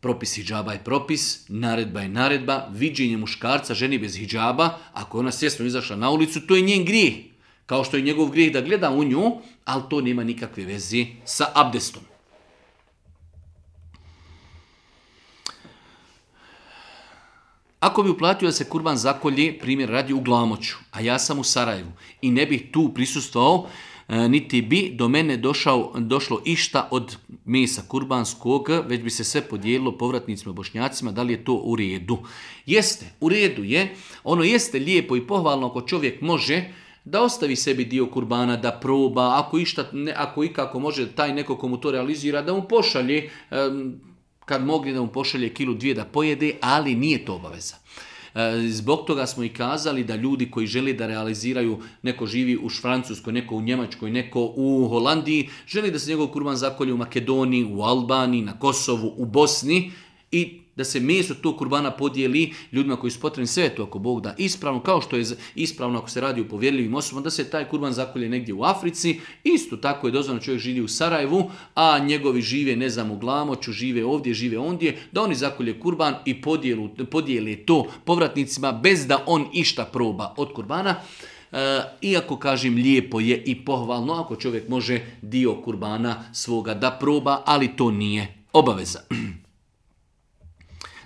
Propis hijaba je propis, naredba je naredba, viđenje muškarca ženi bez hijaba, ako je ona svjesno izašla na ulicu, to je njen grijeh. Kao što je njegov grijeh da gleda u nju, ali to nema nikakve veze sa abdestom. Ako bi uplatio da se kurban zakolje, primjer radi u Glamoću, a ja sam u Sarajevu i ne bih tu prisustvao, e, niti bi do mene došao, došlo išta od mesa kurbanskog, već bi se sve podijelilo povratnicima bošnjacima, da li je to u redu. Jeste, u redu je, ono jeste lijepo i pohvalno ako čovjek može da ostavi sebi dio kurbana, da proba, ako, išta, ne, ako ikako može taj neko komu to realizira, da mu pošalje, kad mogli da mu pošalje kilu dvije da pojede, ali nije to obaveza. E, zbog toga smo i kazali da ljudi koji žele da realiziraju, neko živi u Francuskoj, neko u Njemačkoj, neko u Holandiji, želi da se njegov kurban zakolje u Makedoniji, u Albaniji, na Kosovu, u Bosni i da se meso tog kurbana podijeli ljudima koji su potrebni sve to ako Bog da ispravno, kao što je ispravno ako se radi u povjerljivim osobama, da se taj kurban zakolje negdje u Africi, isto tako je dozvano čovjek živi u Sarajevu, a njegovi žive, ne znam, u Glamoću, žive ovdje, žive ondje, da oni zakolje kurban i podijelu, podijeli to povratnicima bez da on išta proba od kurbana. E, iako kažem lijepo je i pohvalno ako čovjek može dio kurbana svoga da proba, ali to nije obaveza. *clears throat*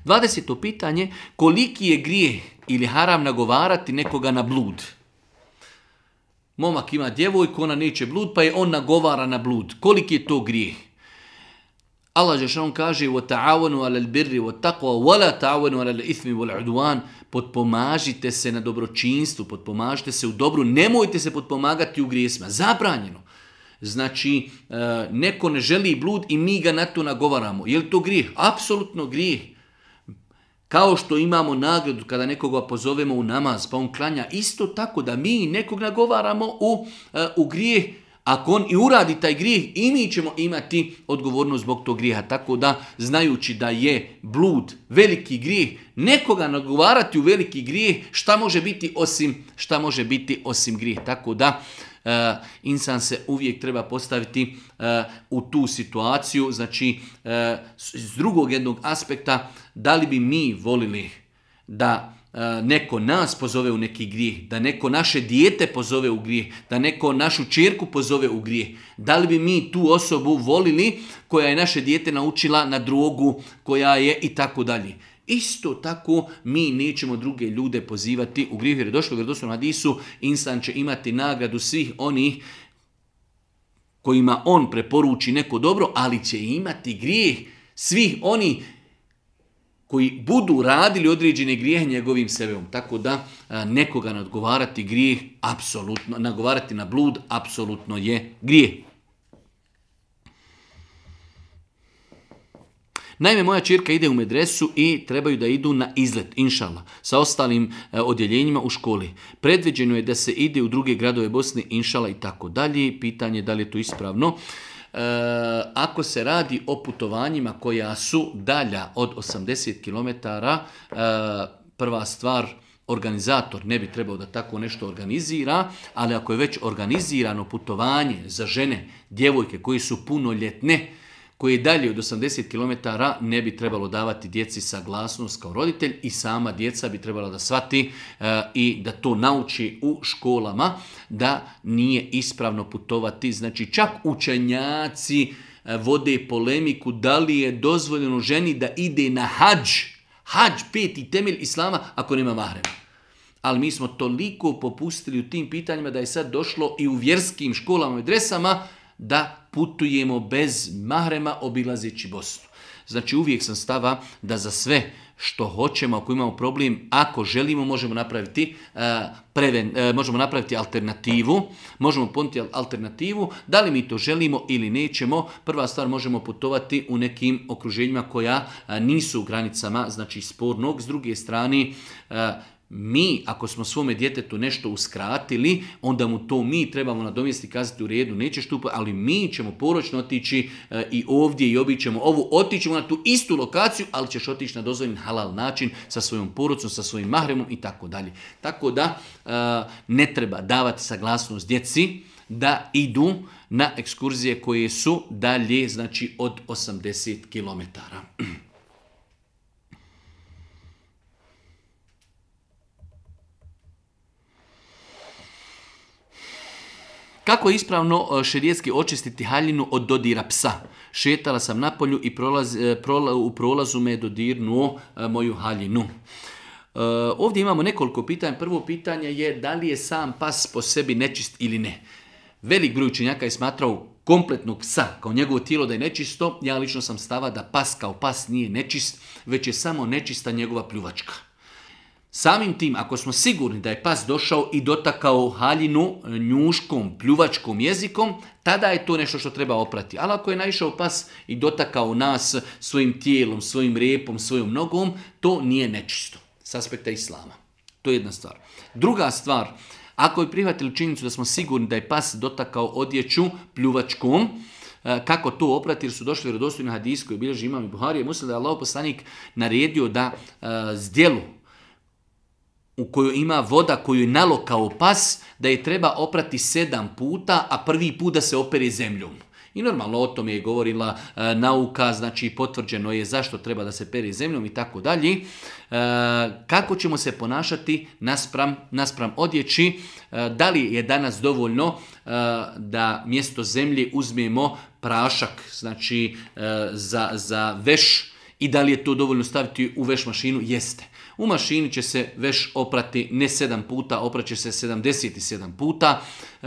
20. pitanje, koliki je grijeh ili haram nagovarati nekoga na blud? Momak ima djevojku, ona neće blud, pa je on nagovara na blud. Koliki je to grijeh? Allah on kaže وَتَعَوَنُوا عَلَى الْبِرِّ وَتَقْوَا وَلَا تَعَوَنُوا Potpomažite se na dobročinstvu, potpomažite se u dobru, nemojte se potpomagati u grijesima. Zabranjeno. Znači, e, neko ne želi blud i mi ga na to nagovaramo. Je li to grijeh? Apsolutno grijeh. Kao što imamo nagradu kada nekoga pozovemo u namaz, pa on klanja, isto tako da mi nekog nagovaramo u, e, u grijeh, ako on i uradi taj grijeh, i mi ćemo imati odgovornost zbog tog grijeha. Tako da, znajući da je blud veliki grijeh, nekoga nagovarati u veliki grijeh, šta može biti osim, šta može biti osim grijeh. Tako da, Eh, insan se uvijek treba postaviti eh, u tu situaciju, znači eh, s drugog jednog aspekta, da li bi mi volili da neko nas pozove u neki grijeh, da neko naše dijete pozove u grijeh, da neko našu čerku pozove u grijeh. Da li bi mi tu osobu volili koja je naše dijete naučila na drogu, koja je i tako dalje. Isto tako mi nećemo druge ljude pozivati u grijeh, jer je došlo na hadisu, insan će imati nagradu svih onih kojima on preporuči neko dobro, ali će imati grijeh svih oni koji budu radili određene grijeh njegovim sebevom, Tako da nekoga nadgovarati grijeh, apsolutno, nagovarati na blud, apsolutno je grijeh. Naime, moja čirka ide u medresu i trebaju da idu na izlet, inšala, sa ostalim e, odjeljenjima u školi. Predviđeno je da se ide u druge gradove Bosne, inšala i tako dalje. Pitanje da li je to ispravno. E, ako se radi o putovanjima koja su dalja od 80 km, e, prva stvar, organizator ne bi trebao da tako nešto organizira, ali ako je već organizirano putovanje za žene, djevojke koji su punoljetne, koje dalje od 80 km ne bi trebalo davati djeci saglasnost kao roditelj i sama djeca bi trebala da shvati e, i da to nauči u školama da nije ispravno putovati. Znači čak učenjaci e, vode polemiku da li je dozvoljeno ženi da ide na hađ, hađ peti temelj islama ako nema mahrema ali mi smo toliko popustili u tim pitanjima da je sad došlo i u vjerskim školama i dresama da putujemo bez mahrema obilazeći Bosnu. Znači uvijek sam stava da za sve što hoćemo, ako imamo problem, ako želimo možemo napraviti e, preven, e, možemo napraviti alternativu, možemo ponuti alternativu, da li mi to želimo ili nećemo, prva stvar možemo putovati u nekim okruženjima koja e, nisu u granicama, znači spornog, s druge strane mi, ako smo svome djetetu nešto uskratili, onda mu to mi trebamo nadomjestiti kazati u redu, nećeš tu, ali mi ćemo poročno otići eh, i ovdje i ćemo ovu, otićemo na tu istu lokaciju, ali ćeš otići na dozvoljen halal način sa svojom porucom, sa svojim mahremom i tako dalje. Tako da eh, ne treba davati saglasnost djeci da idu na ekskurzije koje su dalje, znači od 80 kilometara. *clears throat* Kako ispravno e, šerijetski očistiti haljinu od dodira psa? Šetala sam na polju i prolaz, e, prola, u prolazu me dodirnuo e, moju haljinu. ovdje imamo nekoliko pitanja. Prvo pitanje je da li je sam pas po sebi nečist ili ne. Velik broj učenjaka je smatrao kompletnog psa kao njegovo tijelo da je nečisto. Ja lično sam stava da pas kao pas nije nečist, već je samo nečista njegova pljuvačka. Samim tim, ako smo sigurni da je pas došao i dotakao haljinu e, njuškom, pljuvačkom jezikom, tada je to nešto što treba oprati. Ali ako je naišao pas i dotakao nas svojim tijelom, svojim repom, svojom nogom, to nije nečisto s aspekta islama. To je jedna stvar. Druga stvar, ako je prihvatili činjenicu da smo sigurni da je pas dotakao odjeću pljuvačkom, e, kako to oprati jer su došli vjerodostojni hadis koji obilježi imam i Buharije, je da je Allah poslanik naredio da e, zdjelu u kojoj ima voda koju je nalokao pas, da je treba oprati sedam puta, a prvi put da se opere zemljom. I normalno o tom je govorila e, nauka, znači potvrđeno je zašto treba da se peri zemljom i tako dalje. E, kako ćemo se ponašati naspram, naspram odjeći? E, da li je danas dovoljno da mjesto zemlje uzmemo prašak, znači za, za veš i da li je to dovoljno staviti u veš mašinu? Jeste. U mašini će se veš oprati ne 7 puta, će se 77 puta. E,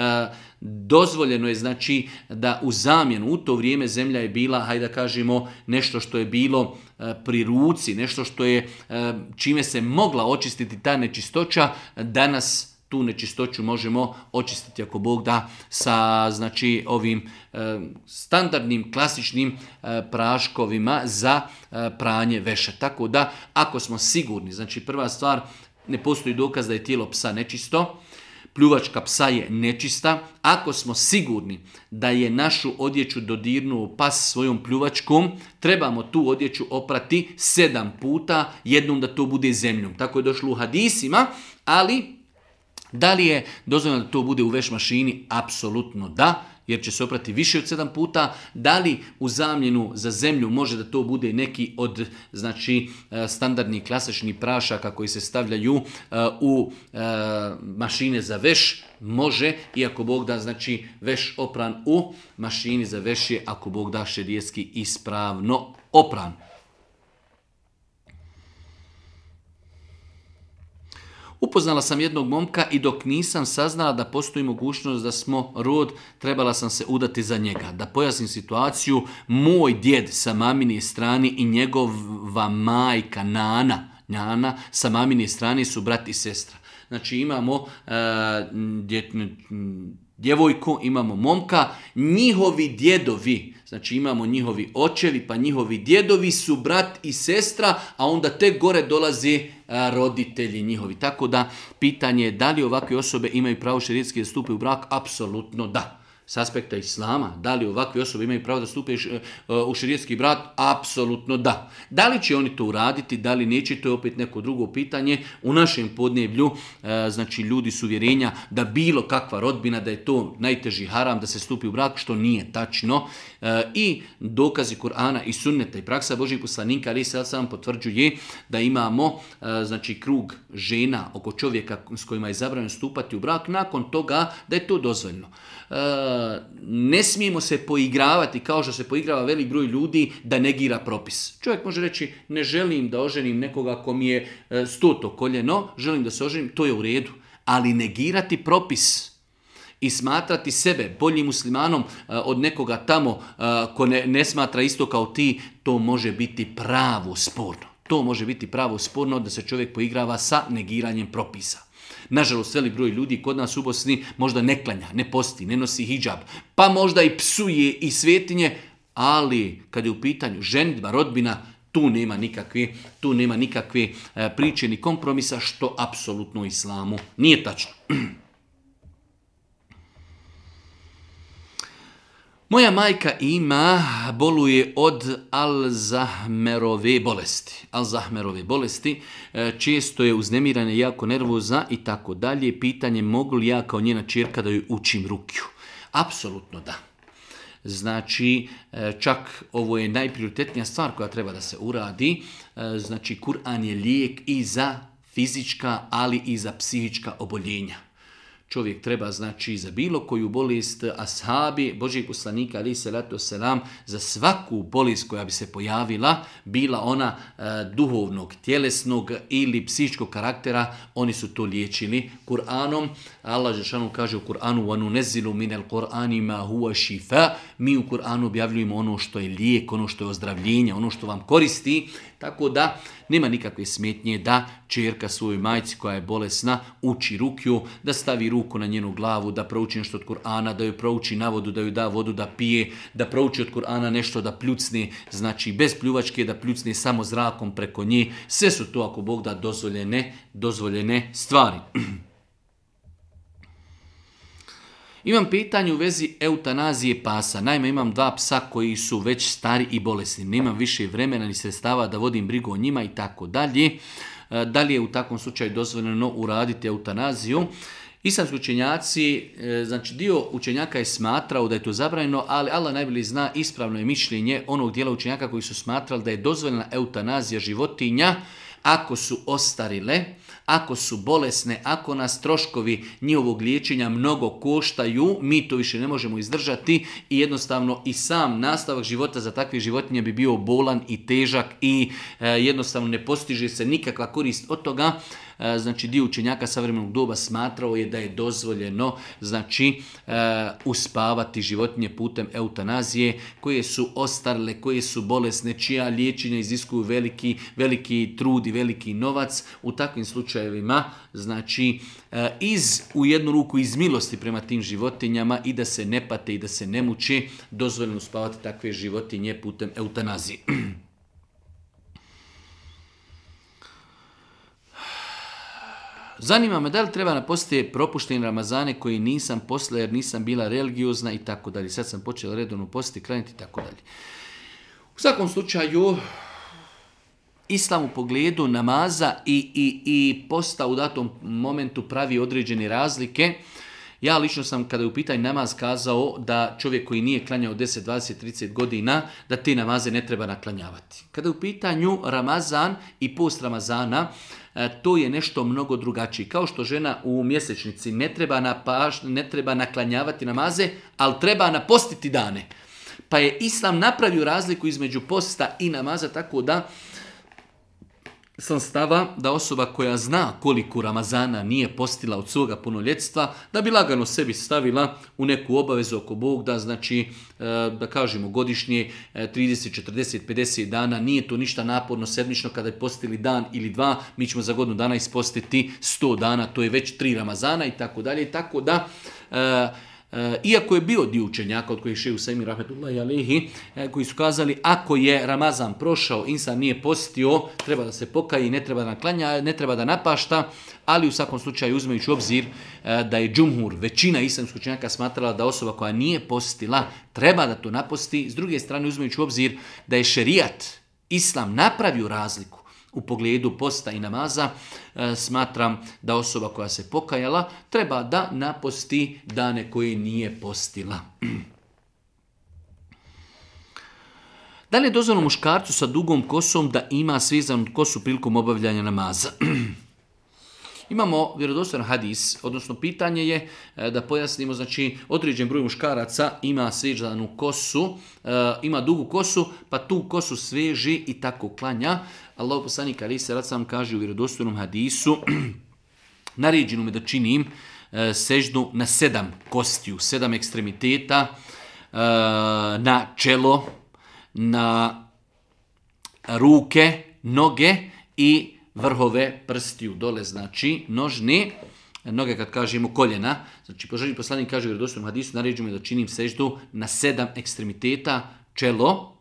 dozvoljeno je znači da u zamjenu u to vrijeme zemlja je bila, hajde da kažemo, nešto što je bilo e, pri ruci, nešto što je e, čime se mogla očistiti ta nečistoća, danas tu nečistoću možemo očistiti ako Bog da sa znači ovim e, standardnim klasičnim e, praškovima za e, pranje veše. Tako da ako smo sigurni, znači prva stvar ne postoji dokaz da je tijelo psa nečisto, pljuvačka psa je nečista, ako smo sigurni da je našu odjeću dodirnuo pas svojom pljuvačkom, trebamo tu odjeću oprati sedam puta, jednom da to bude zemljom. Tako je došlo u hadisima, ali da li je dozvoljeno da to bude u veš mašini? Apsolutno da, jer će se oprati više od sedam puta. Da li u zamljenu za zemlju može da to bude neki od znači e, standardnih klasičnih prašaka koji se stavljaju e, u e, mašine za veš? Može, i ako Bog da znači veš opran u mašini za veš je ako Bog da šedijeski ispravno opran. Upoznala sam jednog momka i dok nisam saznala da postoji mogućnost da smo rod, trebala sam se udati za njega. Da pojasnim situaciju, moj djed sa mamine strani i njegova majka Nana, Nana sa mamine strani su brat i sestra. Znači imamo e, djevojku, imamo momka, njihovi djedovi Znači imamo njihovi očevi, pa njihovi djedovi su brat i sestra, a onda tek gore dolazi roditelji njihovi. Tako da pitanje je da li ovakve osobe imaju pravo širijski da stupe u brak? Apsolutno da s aspekta islama, da li ovakve osobe imaju pravo da stupe eh, eh, u širijetski brat? Apsolutno da. Da li će oni to uraditi, da li neće, to je opet neko drugo pitanje. U našem podneblju, eh, znači ljudi su vjerenja da bilo kakva rodbina, da je to najteži haram, da se stupi u brak, što nije tačno. I dokazi Kur'ana i sunneta i praksa Božih poslanika, ali sad sam potvrđuje da imamo znači krug žena oko čovjeka s kojima je zabranjeno stupati u brak, nakon toga da je to dozvoljno. Eh, ne smijemo se poigravati kao što se poigrava velik broj ljudi da negira propis. Čovjek može reći ne želim da oženim nekoga ko mi je eh, stoto koljeno, želim da se oženim, to je u redu. Ali negirati propis i smatrati sebe boljim muslimanom eh, od nekoga tamo ko ne, ne smatra isto kao ti, to može biti pravo sporno. To može biti pravo sporno da se čovjek poigrava sa negiranjem propisa. Nažalost, veli broj ljudi kod nas u Bosni možda ne klanja, ne posti, ne nosi hijab, pa možda i psuje i svetinje, ali kad je u pitanju ženitba, rodbina, tu nema nikakve, tu nema nikakve e, priče ni kompromisa, što apsolutno islamu nije tačno. *clears throat* Moja majka ima, boluje od Alzahmerove bolesti. Alzahmerove bolesti e, često je uznemirana, jako nervoza i tako dalje. Pitanje mogu li ja kao njena čirka da joj učim rukju? Apsolutno da. Znači, e, čak ovo je najprioritetnija stvar koja treba da se uradi. E, znači, Kur'an je lijek i za fizička, ali i za psihička oboljenja čovjek treba znači za bilo koju bolest, ashabi, božjih poslanika, ali se lato selam, za svaku bolest koja bi se pojavila, bila ona e, duhovnog, tjelesnog ili psihičkog karaktera, oni su to liječili Kur'anom. Allah Žešanu kaže u Kur'anu anu nezilu, Qur'ani ma huwa shifa." Mi u Kur'anu objavljujemo ono što je lijek, ono što je ozdravljenje, ono što vam koristi tako da nema nikakve smetnje da čerka svojoj majci koja je bolesna uči rukju, da stavi ruku na njenu glavu, da prouči nešto od Kur'ana, da joj prouči na vodu, da joj da vodu da pije, da prouči od Kur'ana nešto da pljucne, znači bez pljuvačke da pljucne samo zrakom preko nje. Sve su to ako Bog da dozvoljene, dozvoljene stvari. *clears throat* Imam pitanje u vezi eutanazije pasa. Naime, imam dva psa koji su već stari i bolesni. Nemam više vremena ni sredstava da vodim brigu o njima i tako dalje. E, da li je u takvom slučaju dozvoljeno uraditi eutanaziju? Islamski učenjaci, e, znači dio učenjaka je smatrao da je to zabranjeno, ali Allah najbolje zna ispravno je mišljenje onog dijela učenjaka koji su smatrali da je dozvoljena eutanazija životinja ako su ostarile, ako su bolesne, ako nas troškovi njihovog liječenja mnogo koštaju, mi to više ne možemo izdržati i jednostavno i sam nastavak života za takve životinje bi bio bolan i težak i e, jednostavno ne postiže se nikakva korist od toga. E, znači dio učenjaka savremenog doba smatrao je da je dozvoljeno znači e, uspavati životinje putem eutanazije koje su ostarle, koje su bolesne, čija liječenja iziskuju veliki, veliki trud i veliki novac. U takvim slučajevima znači e, iz u jednu ruku iz milosti prema tim životinjama i da se ne pate i da se ne muče dozvoljeno uspavati takve životinje putem eutanazije. *clears throat* Zanima me da li treba napostiti propušteni Ramazane koji nisam postala jer nisam bila religiozna i tako dalje. Sad sam počela redovno postiti, kraniti i tako dalje. U svakom slučaju, Islam u pogledu namaza i, i, i posta u datom momentu pravi određene razlike. Ja lično sam kada je u pitanju namaz kazao da čovjek koji nije klanjao 10, 20, 30 godina, da te namaze ne treba naklanjavati. Kada je u pitanju Ramazan i post Ramazana, E, to je nešto mnogo drugačije. Kao što žena u mjesečnici ne treba, paš, ne treba naklanjavati namaze, ali treba napostiti dane. Pa je Islam napravio razliku između posta i namaza tako da sam stava da osoba koja zna koliko Ramazana nije postila od svoga punoljetstva, da bi lagano sebi stavila u neku obavezu oko Bog da znači, e, da kažemo godišnje 30, 40, 50 dana, nije to ništa naporno sedmično kada je postili dan ili dva, mi ćemo za godinu dana ispostiti 100 dana, to je već tri Ramazana i tako dalje, tako da e, E, iako je bio dio učenjaka od kojih šeju Semi i alihi e, koji su kazali ako je Ramazan prošao, insan nije postio, treba da se pokaji, ne treba da naklanja, ne treba da napašta, ali u svakom slučaju uzmejući obzir e, da je džumhur, većina islamskih učenjaka smatrala da osoba koja nije postila treba da to naposti. S druge strane uzmejući obzir da je šerijat, islam napravio razliku u pogledu posta i namaza e, smatram da osoba koja se pokajala treba da naposti dane koje nije postila. *clears throat* Da li je dozvano muškarcu sa dugom kosom da ima svizanu kosu prilikom obavljanja namaza? *clears throat* Imamo vjerodostojan hadis, odnosno pitanje je e, da pojasnimo, znači određen broj muškaraca ima svežanu kosu, e, ima dugu kosu, pa tu kosu sveži i tako klanja. Allah poslanik ali se sam kaže u vjerodostojnom hadisu *clears throat* naređeno me da činim e, seždu na sedam kostiju, sedam ekstremiteta, e, na čelo, na ruke, noge i vrhove prstiju dole, znači nožni, noge kad kažemo koljena, znači poželji poslanik kaže u vjerodostojnom hadisu naređeno me da činim seždu na sedam ekstremiteta, čelo,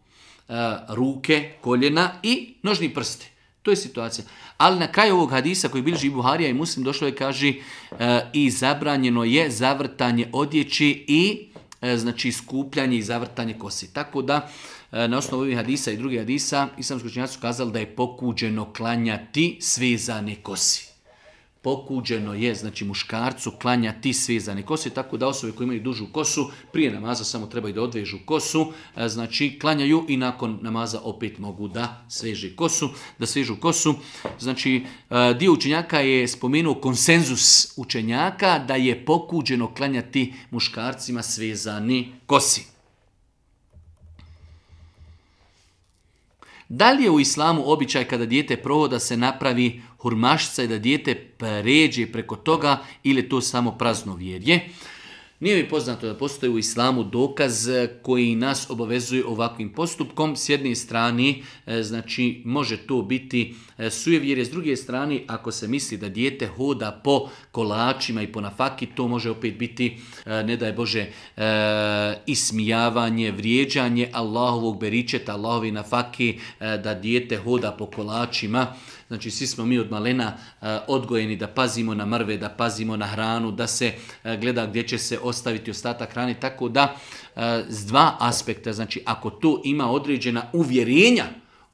E, ruke, koljena i nožni prsti. To je situacija. Ali na kraju ovog hadisa koji i Buharija i Muslim došlo je kaže e, i zabranjeno je zavrtanje odjeći i e, znači skupljanje i zavrtanje kosi. Tako da na osnovu ovih hadisa i drugih hadisa islamski činjaci su kazali da je pokuđeno klanjati svezane kosi pokuđeno je, znači muškarcu klanjati svezane kosi, tako da osobe koje imaju dužu kosu, prije namaza samo trebaju da odvežu kosu, e, znači klanjaju i nakon namaza opet mogu da sveži kosu, da svežu kosu. Znači, e, dio učenjaka je spomenuo konsenzus učenjaka da je pokuđeno klanjati muškarcima svezani kosi. Da li je u islamu običaj kada dijete provoda se napravi hurmašca i da dijete pređe preko toga ili to samo prazno vjerje. Nije mi poznato da postoji u islamu dokaz koji nas obavezuje ovakvim postupkom. S jedne strane, e, znači, može to biti e, sujevjerje, s druge strane, ako se misli da dijete hoda po kolačima i po nafaki, to može opet biti, e, ne daj Bože, ismijavanje, vrijeđanje Allahovog beričeta, na nafaki, da dijete hoda po kolačima. Znači svi smo mi od malena eh, odgojeni da pazimo na mrve, da pazimo na hranu, da se eh, gleda gdje će se ostaviti ostatak hrane, tako da eh, s dva aspekta, znači ako to ima određena uvjerenja,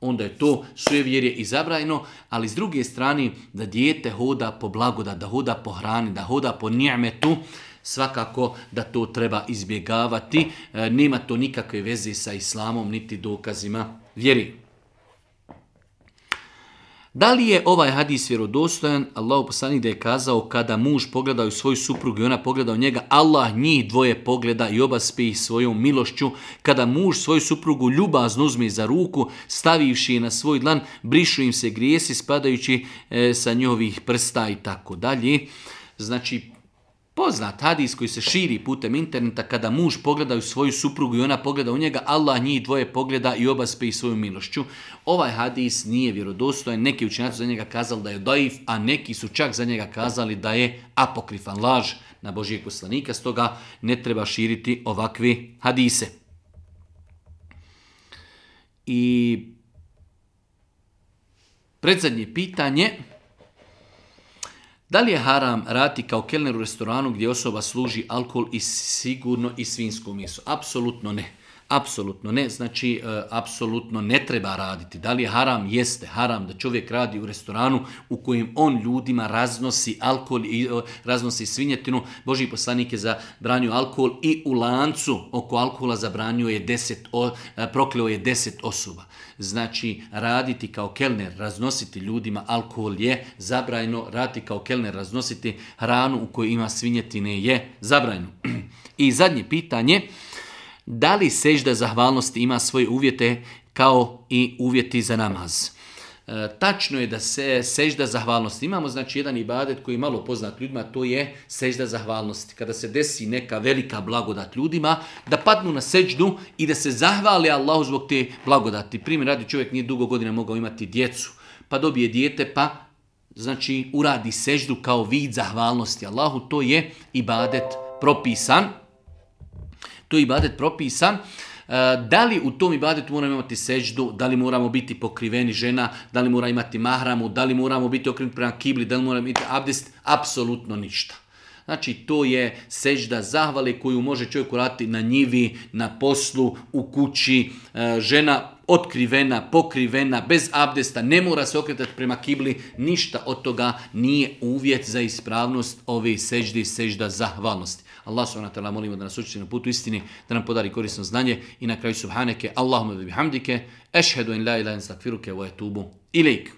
onda je to sujevjerje i zabrajno, ali s druge strane da dijete hoda po blagoda, da hoda po hrani, da hoda po njemetu, svakako da to treba izbjegavati, nema to nikakve veze sa islamom niti dokazima vjeri. Da li je ovaj hadis vjerodostojan? Allah poslanik da je kazao kada muž pogleda u svoju suprugu i ona pogleda u njega, Allah njih dvoje pogleda i oba ih svojom milošću. Kada muž svoju suprugu ljubazno uzme za ruku, stavivši je na svoj dlan, brišu im se grijesi spadajući e, sa njovih prsta i tako dalje. Znači, Poznat hadis koji se širi putem interneta kada muž pogleda u svoju suprugu i ona pogleda u njega, Allah njih dvoje pogleda i obaspe i svoju milošću. Ovaj hadis nije vjerodostojan, neki učinjaci za njega kazali da je daif, a neki su čak za njega kazali da je apokrifan laž na Božijeg poslanika, stoga ne treba širiti ovakve hadise. I predzadnje pitanje, da li je haram rati kao kelner u restoranu gdje osoba služi alkohol i sigurno i svinsko meso? Apsolutno ne. Apsolutno ne, znači e, apsolutno ne treba raditi. Da li je haram? Jeste haram da čovjek radi u restoranu u kojem on ljudima raznosi alkohol i e, raznosi svinjetinu. Boži poslanik je zabranio alkohol i u lancu oko alkohola zabranio je deset, o, e, prokleo je deset osoba. Znači raditi kao kelner, raznositi ljudima alkohol je zabrajno, raditi kao kelner, raznositi hranu u kojoj ima svinjetine je zabrajno. *clears throat* I zadnje pitanje, da li sežda zahvalnosti ima svoje uvjete kao i uvjeti za namaz. E, tačno je da se sežda zahvalnosti. Imamo znači jedan ibadet koji je malo poznat ljudima, to je sežda zahvalnosti. Kada se desi neka velika blagodat ljudima, da padnu na seždu i da se zahvali Allahu zbog te blagodati. Primjer radi čovjek nije dugo godina mogao imati djecu, pa dobije dijete, pa znači uradi seždu kao vid zahvalnosti Allahu, to je ibadet propisan to je ibadet propisan, e, da li u tom ibadetu moramo imati seđdu, da li moramo biti pokriveni žena, da li moramo imati mahramu, da li moramo biti okrenuti prema kibli, da li moramo imati abdest, apsolutno ništa. Znači, to je sežda zahvale koju može čovjek uraditi na njivi, na poslu, u kući. E, žena otkrivena, pokrivena, bez abdesta, ne mora se okretati prema kibli. Ništa od toga nije uvjet za ispravnost ove sežde i sežda zahvalnosti. Allah subhanahu Wa molimo da nas učini na putu istini, da nam podari korisno znanje i na kraju subhaneke Allahumma bi bihamdike ešhedu en la ilaha in astaghfiruka wa etubu ilaik.